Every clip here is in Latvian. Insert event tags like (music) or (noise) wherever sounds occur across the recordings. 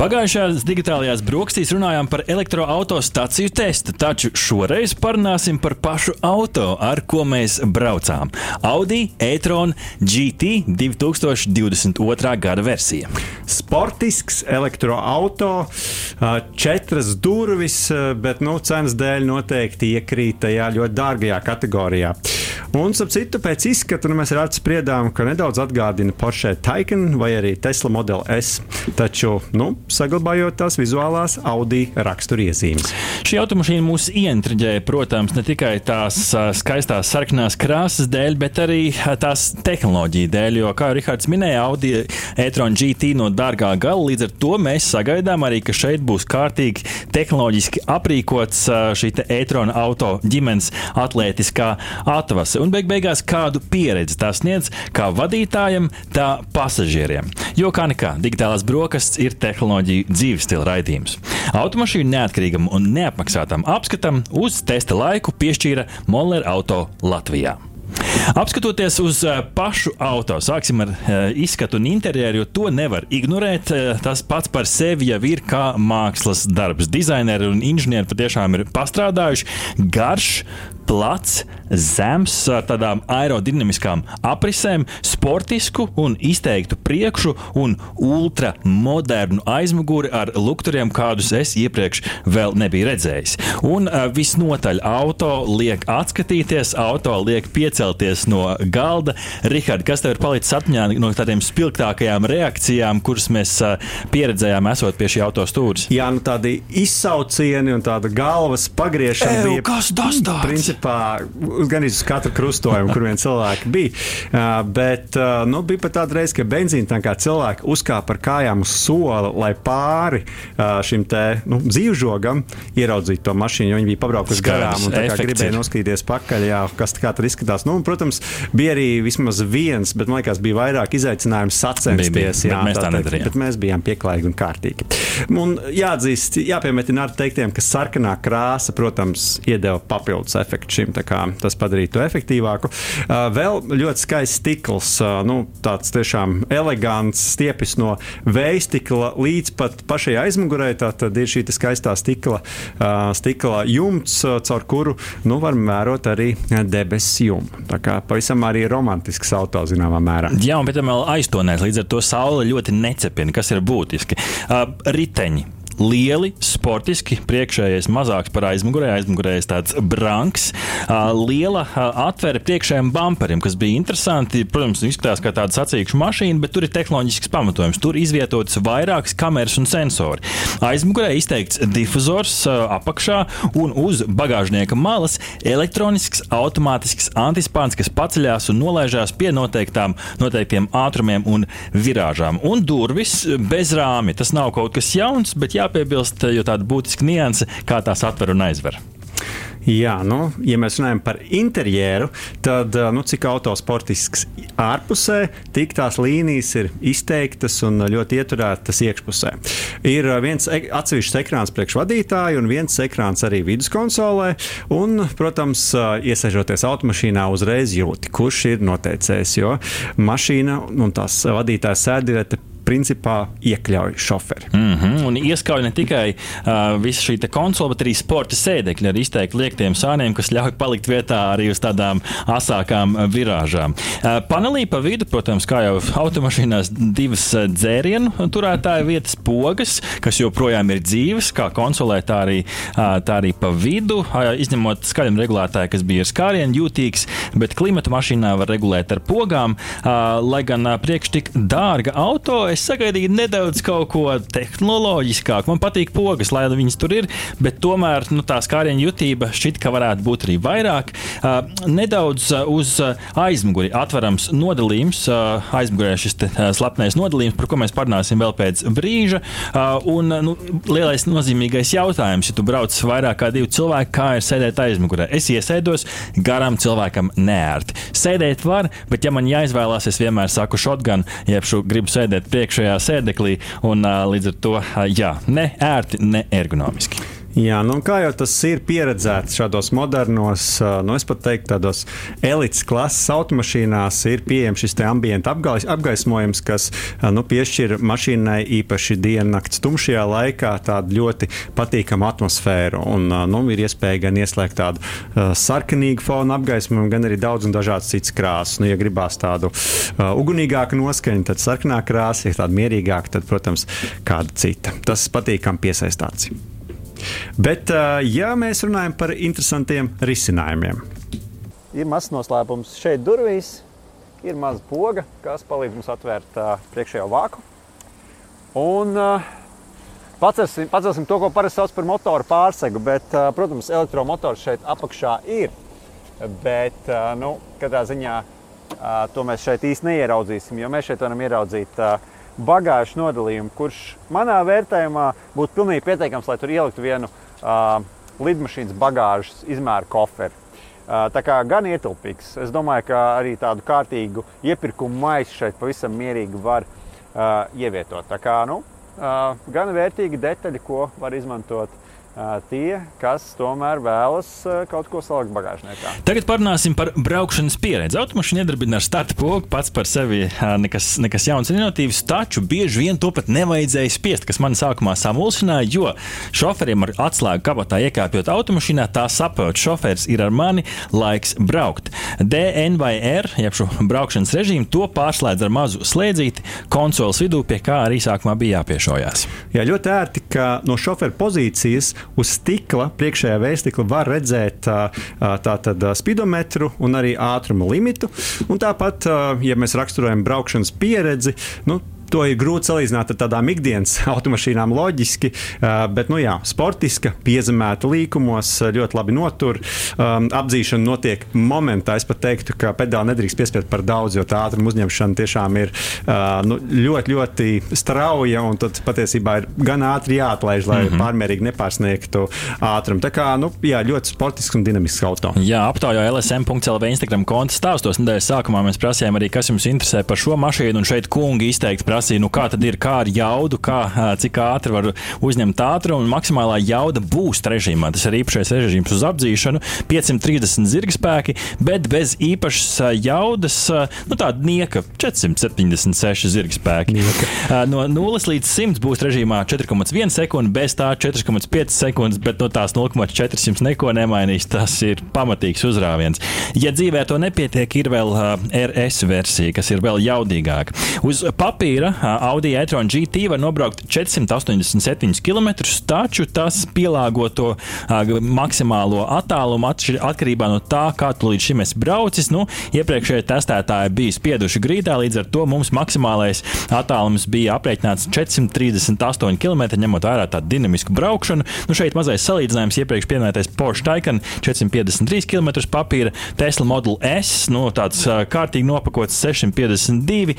Pagājušajās digitālajās brokastīs runājām par elektroautostaciju testu, taču šoreiz parunāsim par pašu auto, ar ko mēs braucām. Audi e-tron GT 2022. gada versija. Sportisks elektroauto, četras durvis, bet nu, cenas dēļ noteikti iekrīt tajā ļoti dārgajā kategorijā. Un, ap citu, pēc izskata nu, mēs redzam, spriedām, ka nedaudz atgādina Porsche Taycan vai arī Tesla Model S. Taču, nu, saglabājot tās vizuālās Audi raksturiezīmes. Šī automašīna mūs ieintriģēja, protams, ne tikai tās skaistās sarkanās krāsas dēļ, bet arī tās tehnoloģiju dēļ. Jo, kā Rihards minēja, Audi e-tron GT no dārgā gala, līdz ar to mēs sagaidām arī, ka šeit būs kārtīgi tehnoloģiski aprīkots šī e-tron auto ģimenes atlētiskā atvase un beig beigās kādu pieredzi tas sniedz kā vadītājam, tā pasažieriem. Jo kā nekā, digitālās brokastis ir tehnoloģija dzīves stila raidījums. Automašīnu neatkarīgam un neapmaksātam apskatam uz testa laiku piešķīra Moller Auto Latvijā. Apskatoties uz eh, pašu auto, sāksim ar eh, izskatu un interjeru, jo to nevar ignorēt. Eh, tas pats par sevi jau ir kā mākslas darbs. Dizaineri un inženieri patiešām ir pastrādājuši garš, plats, zems, ar tādām aerodinamiskām aprisēm, sportisku un izteiktu priekšu un ultramodernu aizmuguri ar lukturiem, kādus es iepriekš vēl nebiju redzējis. Un visnotaļ auto liek atskatīties, auto liek piecelties no galda. Rihard, kas tev ir palicis atmiņā no tādiem spilgtākajām reakcijām, kuras mēs pieredzējām, esot pie šī auto stūres? Jā, nu tādi izsaucieni un tāda galvas pagriešana Ew, bija. Kas tas tāds? Principā, gan uz katru krustojumu, kur vien cilvēki bija. Uh, bet uh, nu, bija pat tāda reize, ka benzīna tankā cilvēki uzkāpa ar kājām uz sola, lai pāri uh, šim te nu, dzīvžogam ieraudzītu to mašīnu, jo viņi bija pabraukuši garām un gribēja noskatīties pakaļ, jā, kas tā kā tur izskatās. Nu, un, protams, bija arī vismaz viens, bet man liekas, bija vairāk izaicinājumu sacensties. Bija, bija, jā, mēs tā, tā nedarījām. Bet mēs bijām pieklājīgi un kārtīgi. Un jāatzīst, jāpiemetina ar teiktiem, ka sarkanā krāsa, protams, iedeva papildus efektu šim. Tas padarīja to efektīvāku. Uh, vēl ļoti skaists stikls, uh, nu, tāds tiešām elegants, stiepis no vēja stikla līdz pat pašai aizmugurē. Tad ir šī skaistā stikla, uh, stikla jumts, caur kuru nu, var vērot arī debesu jumu. Tā kā pavisam arī romantisks auto zināmā mērā. Jā, un pēc tam vēl aiztonēt, līdz ar to saule ļoti necepina, kas ir būtiski. Uh, teń. Lieli, sportiski, priekšējais mazāks par aizmugurē, aizmugurējais tāds branks, liela atvere priekšējiem bumperim, kas bija interesanti. Protams, izskatās kā tāda sacīkšu mašīna, bet tur ir tehnoloģisks pamatojums. Tur izvietotas vairākas kameras un sensori. Aizmugurē izteikts difuzors apakšā un uz bagāžnieka malas elektronisks automātisks antispāns, kas paceļās un nolaižās pie noteiktām, noteiktiem ātrumiem un virāžām. Un durvis bez rāmja. Tas nav kaut kas jauns, bet jā, jāpiebilst, jo tāda būtiska nianse, kā tās atver un aizver. Jā, nu, ja mēs runājam par interjeru, tad nu, cik autosportisks ārpusē, tik tās līnijas ir izteiktas un ļoti ieturētas iekšpusē. Ir viens atsevišķs ekrāns priekšvadītāju un viens ekrāns arī viduskonsolē. Un, protams, iesaistīties automašīnā, uzreiz jūti, kurš ir noteicējis, jo mašīna un tās vadītāja sēdvieta principā iekļauj šoferi. Mm -hmm. Un ieskauj ne tikai uh, visu šī konsole, bet arī sporta sēdekļi ar izteikti liektiem sāniem, kas ļauj palikt vietā arī uz tādām asākām virāžām. Uh, panelī pa vidu, protams, kā jau automašīnās, divas dzērienu turētāju vietas pogas, kas joprojām ir dzīves, kā konsolē, tā arī, uh, tā arī pa vidu, uh, izņemot skaļumu regulētāju, kas bija ar skārienu jūtīgs, bet klimata mašīnā var regulēt ar pogām, uh, lai gan uh, priekš tik dārga auto es sagaidīju nedaudz kaut ko tehnoloģiskāku. Man patīk pogas, lai viņas tur ir, bet tomēr nu, tā skārienu jutība šķiet, ka varētu būt arī vairāk. Uh, nedaudz uz aizmuguri atverams nodalījums, uh, aizmugurē šis te, uh, slepnais nodalījums, par ko mēs parunāsim vēl pēc brīža. Un nu, lielais nozīmīgais jautājums, ja tu brauc vairāk kā divi cilvēki, kā ir sēdēt aizmugurē? Es iesēdos garam cilvēkam neērti. Sēdēt var, bet ja man jāizvēlās, es vienmēr saku shotgun, jeb šo gribu sēdēt pie priekšējā sēdeklī, un līdz ar to jā, ne ērti, ne ergonomiski. Jā, nu, kā jau tas ir pieredzēts šādos modernos, nu, es pat teiktu, tādos elites klases automašīnās, ir pieejams šis ambienta apgais, apgaismojums, kas nu, piešķir mašīnai īpaši diennakts tumšajā laikā tādu ļoti patīkamu atmosfēru. Un, nu, ir iespēja gan ieslēgt tādu uh, sarkanīgu fonu apgaismojumu, gan arī daudz un dažādas citas krāsas. Nu, ja gribās tādu uh, ugunīgāku noskaņu, tad sarkanā krāsa, ja tāda mierīgāka, tad, protams, kāda cita. Tas patīkami piesaistāts. Bet, ja mēs runājam par interesantiem risinājumiem, ir mazs noslēpums šeit durvīs. Ir maza poga, kas palīdz mums atvērt uh, priekšējo vāku. Un uh, pacelsim, pacelsim to, ko parasti sauc par motoru pārsegu. Bet, uh, protams, elektromotors šeit apakšā ir. Bet, uh, nu, katrā ziņā uh, to mēs šeit īsti neieraudzīsim, jo mēs šeit varam ieraudzīt uh, bagāžu nodalījumu, kurš manā vērtējumā būtu pilnīgi pietiekams, lai tur ieliktu vienu uh, lidmašīnas bagāžas izmēru koferi. Uh, tā kā gan ietilpīgs. Es domāju, ka arī tādu kārtīgu iepirkumu maisu šeit pavisam mierīgi var uh, ievietot. Tā kā nu, uh, gan vērtīgi detaļi, ko var izmantot tie, kas tomēr vēlas kaut ko salikt bagāžniekā. Tagad parunāsim par braukšanas pieredzi. Automašīna iedarbina ar starta pogu pats par sevi nekas, nekas jauns un inovatīvs, taču bieži vien to pat nevajadzēja spiest, kas man sākumā samulsināja, jo šoferiem ar atslēgu kabatā iekāpjot automašīnā, tā saprot, šoferis ir ar mani, laiks braukt. DN vai R, jeb šo braukšanas režīmu, to pārslēdz ar mazu slēdzīti konsoles vidū, pie kā arī sākumā bija jāpiešojās. Jā, ļoti ērti, ka no šofera pozīcijas uz stikla, priekšējā vējstikla, var redzēt tātad spidometru un arī ātruma limitu. Un tāpat, ja mēs raksturojam braukšanas pieredzi, nu, To ir grūti salīdzināt ar tādām ikdienas (laughs) automašīnām, loģiski, bet, nu jā, sportiska, piezemēta līkumos, ļoti labi notur. Apdzīšana notiek momentā. Es pat teiktu, ka pedāli nedrīkst piespiest par daudz, jo tā ātruma uzņemšana tiešām ir nu, ļoti, ļoti strauja un tad patiesībā ir gan ātri jāatlaiž, lai mm -hmm. pārmērīgi nepārsniegtu ātrumu. Tā kā, nu, jā, ļoti sportisks un dinamisks auto. Jā, aptaujā LSM.CLV Instagram konta stāstos nedēļas sākumā mēs prasījām arī, kas jums interesē par šo mašīnu, un šeit kungi izteikti prasa prasīja, nu, kā tad ir, kā ar jaudu, kā, cik ātri var uzņemt ātrumu, un maksimālā jauda būs režīmā. Tas ir īpašais režīms uz apdzīšanu, 530 zirgspēki, bet bez īpašas jaudas, nu, tāda nieka 476 zirgspēki. No 0 līdz 100 būs režīmā 4,1 sekunde, bez tā 4,5 sekundes, bet no tās 0,400 neko nemainīs. Tas ir pamatīgs uzrāviens. Ja dzīvē to nepietiek, ir vēl RS versija, kas ir vēl jaudīgāka. Uz papīra Audi e-tron GT var nobraukt 487 km, taču tas pielāgo to maksimālo attālumu atkarībā no tā, kā tu līdz šim esi braucis. Nu, iepriekšējie testētāji bija spieduši grīdā, līdz ar to mums maksimālais attālums bija aprēķināts 438 km, ņemot vērā tādu dinamisku braukšanu. Nu, šeit mazais salīdzinājums iepriekš pieminētais Porsche Taycan 453 km papīra, Tesla Model S, nu, tāds kārtīgi nopakots 652,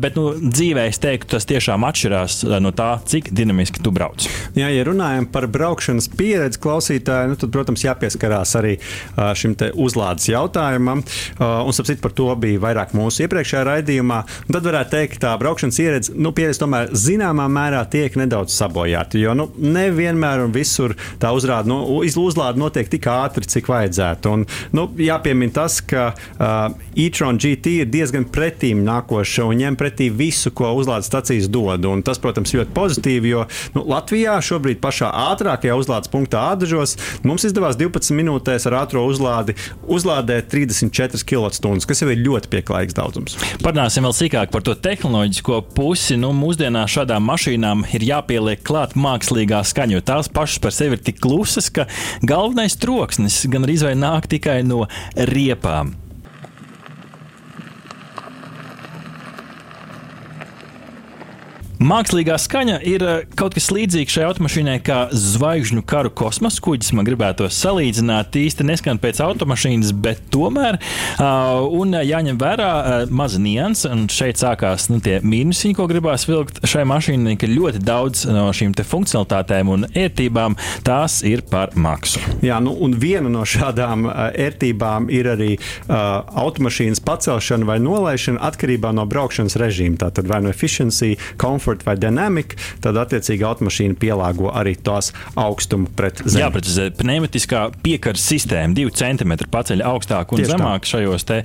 bet nu, dzīvē es teiktu, tas tiešām atšķirās eh, no tā, cik dinamiski tu brauc. Jā, ja runājam par braukšanas pieredzi klausītāju, nu, tad, protams, jāpieskarās arī uh, šim uzlādes jautājumam. Uh, un, sapcīt, par to bija vairāk mūsu iepriekšējā raidījumā. Un tad varētu teikt, ka tā braukšanas pieredze, nu, pieredze tomēr zināmā mērā tiek nedaudz sabojāta. Jo nu, nevienmēr un visur tā uzrāda, nu, uzlāde notiek tik ātri, cik vajadzētu. Un, nu, jāpiemina tas, ka uh, e-tron GT ir diezgan pretīm nākoša un ņem pretī visu, ko uzlādes stacijas dod. Un tas, protams, ļoti pozitīvi, jo nu, Latvijā šobrīd pašā ātrākajā uzlādes punktā Ādažos mums izdevās 12 minūtēs ar ātrā uzlādi uzlādēt 34 kWh, kas jau ir ļoti pieklājīgs daudzums. Parunāsim vēl sīkāk par to tehnoloģisko pusi. Nu, mūsdienās šādām mašīnām ir jāpieliek klāt mākslīgā skaņa, jo tās pašas par sevi ir tik klusas, ka galvenais troksnis gan arī nāk tikai no riepām. Mākslīgā skaņa ir eh, kaut kas līdzīgs šai automašīnai kā zvaigžņu karu kosmosa kuģis. Man gribētu salīdzināt. Īsti neskan pēc automašīnas, bet tomēr. Uh, un jāņem vērā uh, maza nianses, šeit sākās nu, tie mīnusiņi, ko gribās vilkt šai mašīnai, ka ļoti daudz no šīm funkcionalitātēm un ērtībām tās ir par maksu. Jā, nu, un viena no šādām uh, ērtībām ir arī uh, automašīnas pacelšana vai nolaišana atkarībā no braukšanas režīma. Tātad vai no efficiency, comfort Comfort vai Dynamic, tad attiecīgi automašīna pielāgo arī tās augstumu pret zemi. Jāprecizē, pneumatiskā piekaras sistēma, 2 cm paceļ augstāk un Tieši tā. zemāk šajos te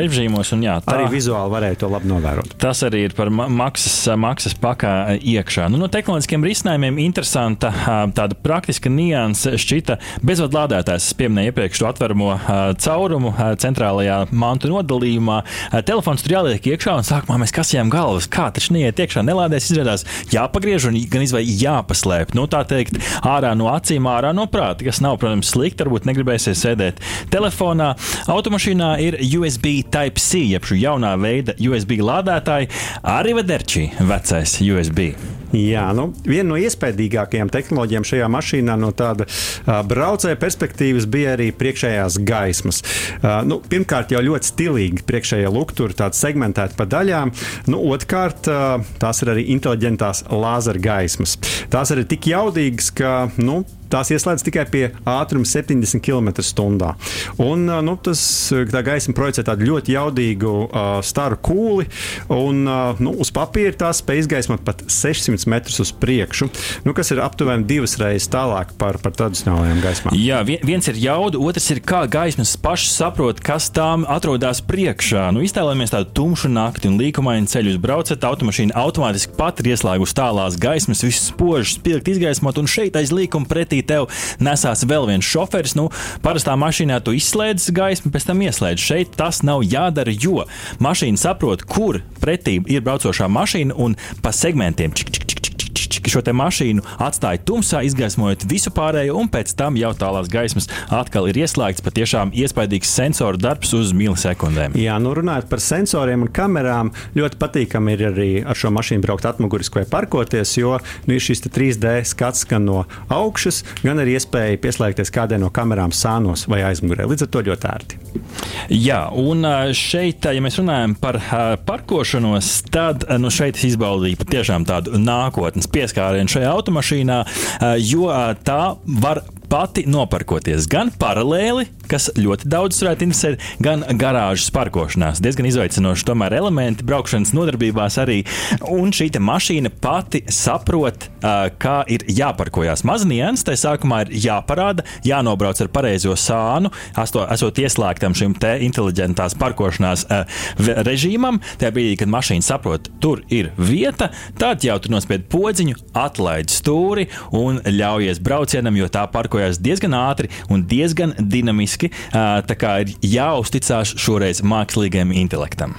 režīmos. Un, jā, tā, Arī vizuāli varēja to labi novērot. Tas arī ir par ma- maksas, maksas pakā iekšā. Nu, no tehnoloģiskiem risinājumiem interesanta tāda praktiska nianse šķita bezvadu lādētājs. Es pieminēju iepriekš to atveramo caurumu centrālajā mantu nodalījumā. Telefons tur jāliek iekšā un sākumā mēs kasījām galvas. Kā taču neiet iekšā, nelādēs, izrādās jāpagriež un gan izvēl jāpaslēp. Nu, tā teikt, ārā no acīm, ārā no prāta, kas nav, protams, slikti. Varbūt negribēsies sēdēt telefonā. Automašīnā ir USB Type-C, jeb šī jaunā veida USB lādētāji, arī vederči vecais USB. Jā, nu, viena no iespaidīgākajām tehnoloģijām šajā mašīnā no tāda uh, braucēja perspektīvas bija arī priekšējās gaismas. Uh, nu, pirmkārt, jau ļoti stilīgi priekšējā luktura, tāda segmentēta pa daļām. Nu, Otrkārt, uh, tās ir arī inteliģentās lāzera gaismas. Tās arī tik jaudīgas, ka nu, tās ieslēdz tikai pie ātruma 70 km/h. Un, nu, tas, tā gaisma projicē tādu ļoti jaudīgu uh, staru kūli, un uh, nu, uz papīra tās spēj izgaismot pat 600 metrus uz priekšu, nu, kas ir aptuveni divas reizes tālāk par, par tradicionālajām gaismām. Jā, vien- viens ir jauda, otrs ir kā gaismas pašas saprot, kas tām atrodas priekšā. Nu, iztēlojamies tādu tumšu nakti un līkumainu ceļu uz brauciet, automašīna automātiski pat ir ieslēgusi tālās gaismas, viss spožs, spilgt izgaismot, un šeit aiz līkuma pretī tev nesās vēl viens šoferis. Nu, parastā mašīnā tu izslēdz gaismu, pēc tam ieslēdz. Šeit tas nav jādara, jo mašīna saprot, kur pretī ir braucošā mašīna un pa segmentiem. Čik, čik, čik, čik, šo mašīnu atstāja tumsā, izgaismojot visu pārējo, un pēc tam jau tālās gaismas atkal ir ieslēgts patiešām iespaidīgs sensoru darbs uz milisekundēm. Jā, nu runājot par sensoriem un kamerām, ļoti patīkami ir arī ar šo mašīnu braukt atmuguriski vai parkoties, jo nu, ir šis te 3D skats gan no augšas, gan arī iespēja pieslēgties kādai no kamerām sānos vai aizmugurē. Līdz ar to ļoti ērti. Jā, un šeit, ja mēs runājam par parkošanos, tad nu, šeit es izbaudīju patiešām tādu nākotnes pieskārienu šajā automašīnā, ā, jo ā, tā var pati noparkoties gan paralēli, kas ļoti daudz varētu interesēt, gan garāžas parkošanās. Diezgan izaicinoši tomēr elementi braukšanas nodarbībās arī. Un šī mašīna pati saprot, kā ir jāparkojas. Maznieks, tai sākumā ir jāparāda, jānobrauc ar pareizo sānu, esot ieslēgtam šim te inteliģentās parkošanās režīmam. Tajā brīdī, kad mašīna saprot, tur ir vieta, tad jau tur nospied podziņu, atlaid stūri un ļaujies braucienam, jo tā parkojas diezgan ātri un diezgan dinamiski. Tā kā ir jāuzticas šoreiz mākslīgajam intelektam.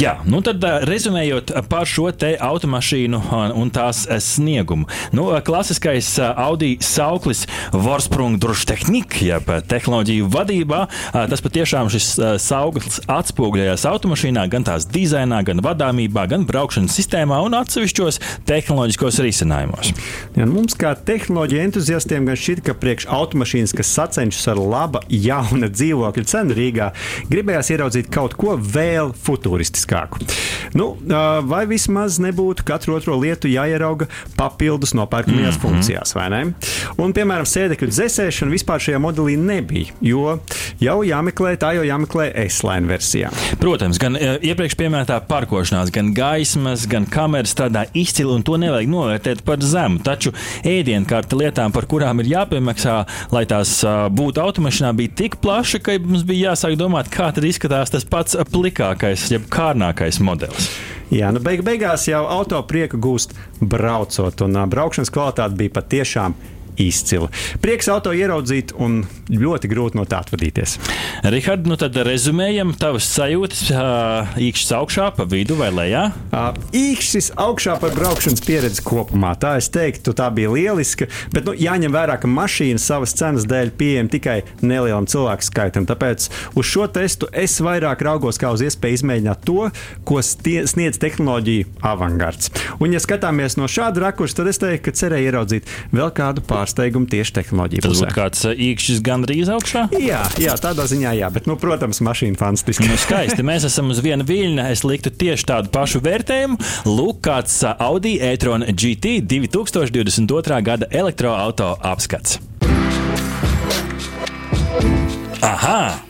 Jā, nu tad ā, rezumējot par šo te automašīnu ā, un tās sniegumu. Nu, klasiskais Audi sauklis Vorsprung Društehnik, jeb tehnoloģiju vadībā, tas patiešām šis sauklis atspoguļojās automašīnā, gan tās dizainā, gan vadāmībā, gan braukšanas sistēmā un atsevišķos tehnoloģiskos risinājumos. Ja mums, kā tehnoloģija entuziastiem, gan šķiet, ka priekš automašīnas, kas sacenšas ar laba, jauna dzīvokļa cenu Rīgā, gribējās ieraudzīt kaut ko vēl futūristiskāku. Nu, vai vismaz nebūtu katru otro lietu jāierauga papildus nopērkamajās mm -hmm. funkcijās, vai ne? Un, piemēram, sēdekļu dzēsēšana vispār šajā modelī nebija, jo jau jāmeklē, tā jau jāmeklē S-line versijā. Protams, gan iepriekš minētā parkošanās, gan gaismas, gan kameras strādā izcili, un to nevajag novērtēt par zemu. Taču ēdienkarte lietām, par kurām ir jāpiemaksā, lai tās būtu automašīnā, bija tik plaša, ka mums bija jāsāk domāt, kā izskatās tas pats plikākais, jeb kārnākais modelis. Jā, nu beig beigās jau auto prieku gūst braucot, un ā, braukšanas kvalitāte bija patiešām izcila. Prieks auto ieraudzīt un ļoti grūti no tā atvadīties. Rihard, nu tad rezumējam tavas sajūtas ā, īkšķis augšā, pa vidu vai lejā. Uh, Īkšķis augšā par braukšanas pieredzi kopumā. Tā es teiktu, tā bija lieliska. Bet nu, jāņem vērā, ka mašīna savas cenas dēļ pieejama tikai nelielam cilvēku skaitam. Tāpēc uz šo testu es vairāk raugos kā uz iespēju izmēģināt to, ko sniedz tehnoloģija avangards. Un, ja skatāmies no šāda rakursa, tad es teiktu, ka cerēju ieraudzīt vēl kādu pārsteigumu tieši tehnoloģiju Tas būtu kāds ā, īkšķis gandrīz augšā. Jā, jā, tādā ziņā, jā, bet, nu, protams, mašīna fantastiska. Nu, skaisti. Mēs esam uz viena viļņa. Es liktu tieši tādu pašu vērtējumu. Lūk, kāds ā, Audi e-tron GT 2022. gada elektroautorāta apskats. Aha!